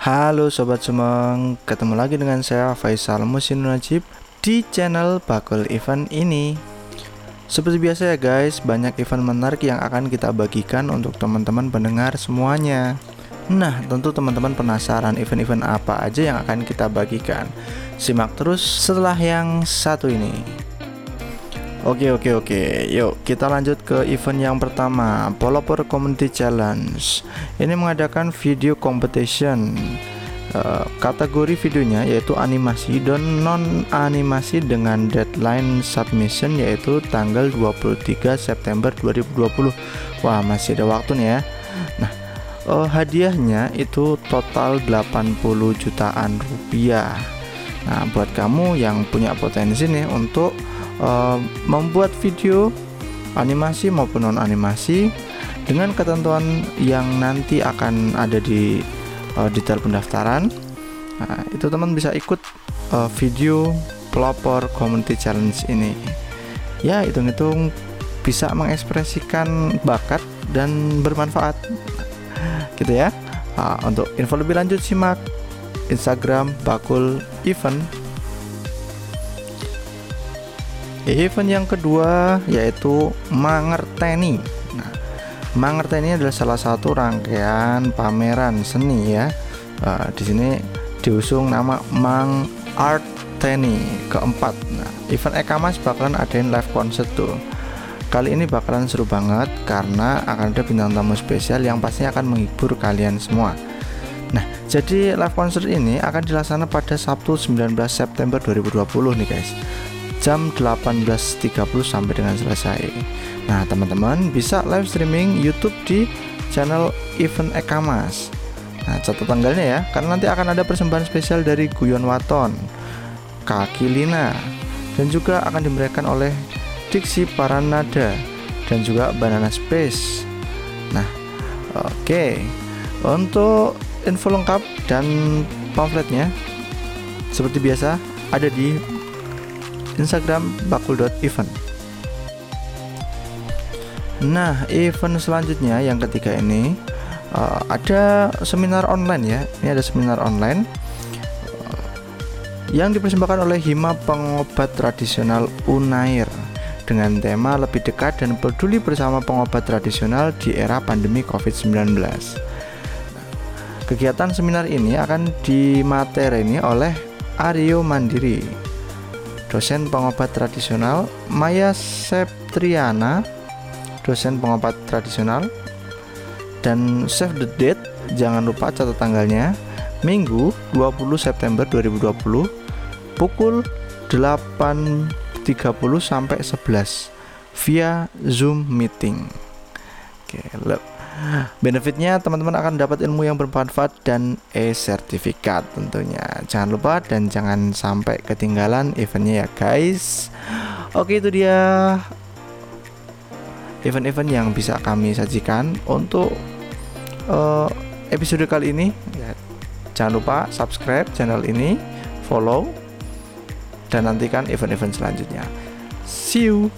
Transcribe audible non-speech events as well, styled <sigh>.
Halo Sobat Sumeng, ketemu lagi dengan saya Faisal Musin Najib di channel Bakul Event ini. Seperti biasa ya guys, banyak event menarik yang akan kita bagikan untuk teman-teman pendengar semuanya. Nah, tentu teman-teman penasaran event-event apa aja yang akan kita bagikan. Simak terus setelah yang satu ini Oke oke oke, yuk kita lanjut ke event yang pertama Polopor Community Challenge. Ini mengadakan video competition. Uh, Kategori videonya yaitu animasi dan non animasi dengan deadline submission yaitu tanggal 23 September 2020 Wah masih ada waktu nih ya. Nah uh, hadiahnya itu total 80 jutaan rupiah. Nah buat kamu yang punya potensi nih untuk uh, membuat video animasi maupun non animasi dengan ketentuan yang nanti akan ada di uh, detail pendaftaran. Nah, itu teman bisa ikut uh, video pelopor community challenge ini. Ya hitung-hitung bisa mengekspresikan bakat dan bermanfaat. <laughs> Gitu ya. Nah, untuk info lebih lanjut simak Instagram bakul event Event yang kedua yaitu Mangerteni. Nah, Mangerteni adalah salah satu rangkaian pameran seni ya. Uh, di sini diusung nama Mang Art Teni keempat. Nah, event Ekamas bakalan adain live concert tuh. Kali ini bakalan seru banget karena akan ada bintang tamu spesial yang pastinya akan menghibur kalian semua. Nah, jadi live concert ini akan dilaksanakan pada Sabtu 19 September 2020 nih guys jam 18.30 sampai dengan selesai. Nah, teman-teman bisa live streaming YouTube di channel Event Ekamas. Nah, catat tanggalnya ya, karena nanti akan ada persembahan spesial dari Guyon Waton, Kaki Lina, dan juga akan diberikan oleh Diksi Paranada dan juga Banana Space. Nah, oke. Okay. Untuk info lengkap dan pamfletnya seperti biasa ada di Instagram bakul.event. Nah, event selanjutnya yang ketiga ini uh, ada seminar online ya. Ini ada seminar online uh, yang dipersembahkan oleh Hima Pengobat Tradisional Unair dengan tema lebih dekat dan peduli bersama pengobat tradisional di era pandemi COVID-19. Kegiatan seminar ini akan dimaterini oleh Aryo Mandiri dosen pengobat tradisional Maya Septriana dosen pengobat tradisional dan save the date jangan lupa catat tanggalnya Minggu 20 September 2020 pukul 8.30 sampai 11 via Zoom meeting. Oke, look. Benefitnya teman-teman akan dapat ilmu yang bermanfaat dan e-sertifikat tentunya. Jangan lupa dan jangan sampai ketinggalan eventnya ya guys. Oke itu dia event-event yang bisa kami sajikan untuk uh, episode kali ini. Ya, jangan lupa subscribe channel ini, follow dan nantikan event-event selanjutnya. See you.